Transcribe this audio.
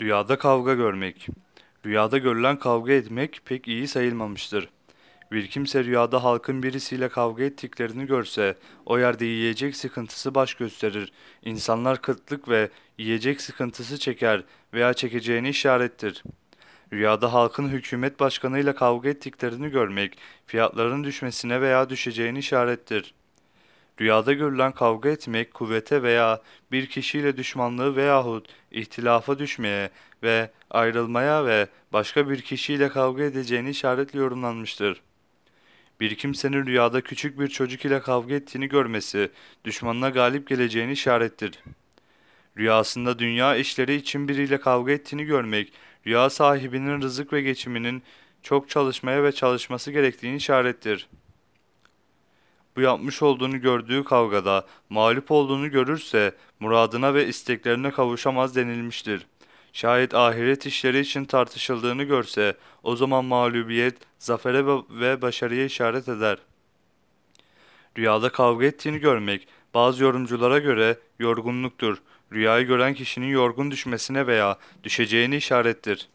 Rüyada kavga görmek. Rüyada görülen kavga etmek pek iyi sayılmamıştır. Bir kimse rüyada halkın birisiyle kavga ettiklerini görse, o yerde yiyecek sıkıntısı baş gösterir. İnsanlar kıtlık ve yiyecek sıkıntısı çeker veya çekeceğini işarettir. Rüyada halkın hükümet başkanıyla kavga ettiklerini görmek, fiyatların düşmesine veya düşeceğini işarettir. Rüyada görülen kavga etmek kuvvete veya bir kişiyle düşmanlığı veyahut ihtilafa düşmeye ve ayrılmaya ve başka bir kişiyle kavga edeceğini işaretle yorumlanmıştır. Bir kimsenin rüyada küçük bir çocuk ile kavga ettiğini görmesi, düşmanına galip geleceğini işarettir. Rüyasında dünya işleri için biriyle kavga ettiğini görmek, rüya sahibinin rızık ve geçiminin çok çalışmaya ve çalışması gerektiğini işarettir. Bu yapmış olduğunu gördüğü kavgada mağlup olduğunu görürse muradına ve isteklerine kavuşamaz denilmiştir. Şayet ahiret işleri için tartışıldığını görse o zaman mağlubiyet, zafere ve- başarıya işaret eder. Rüyada kavga ettiğini görmek bazı yorumculara göre yorgunluktur. Rüyayı gören kişinin yorgun düşmesine veya düşeceğini işarettir.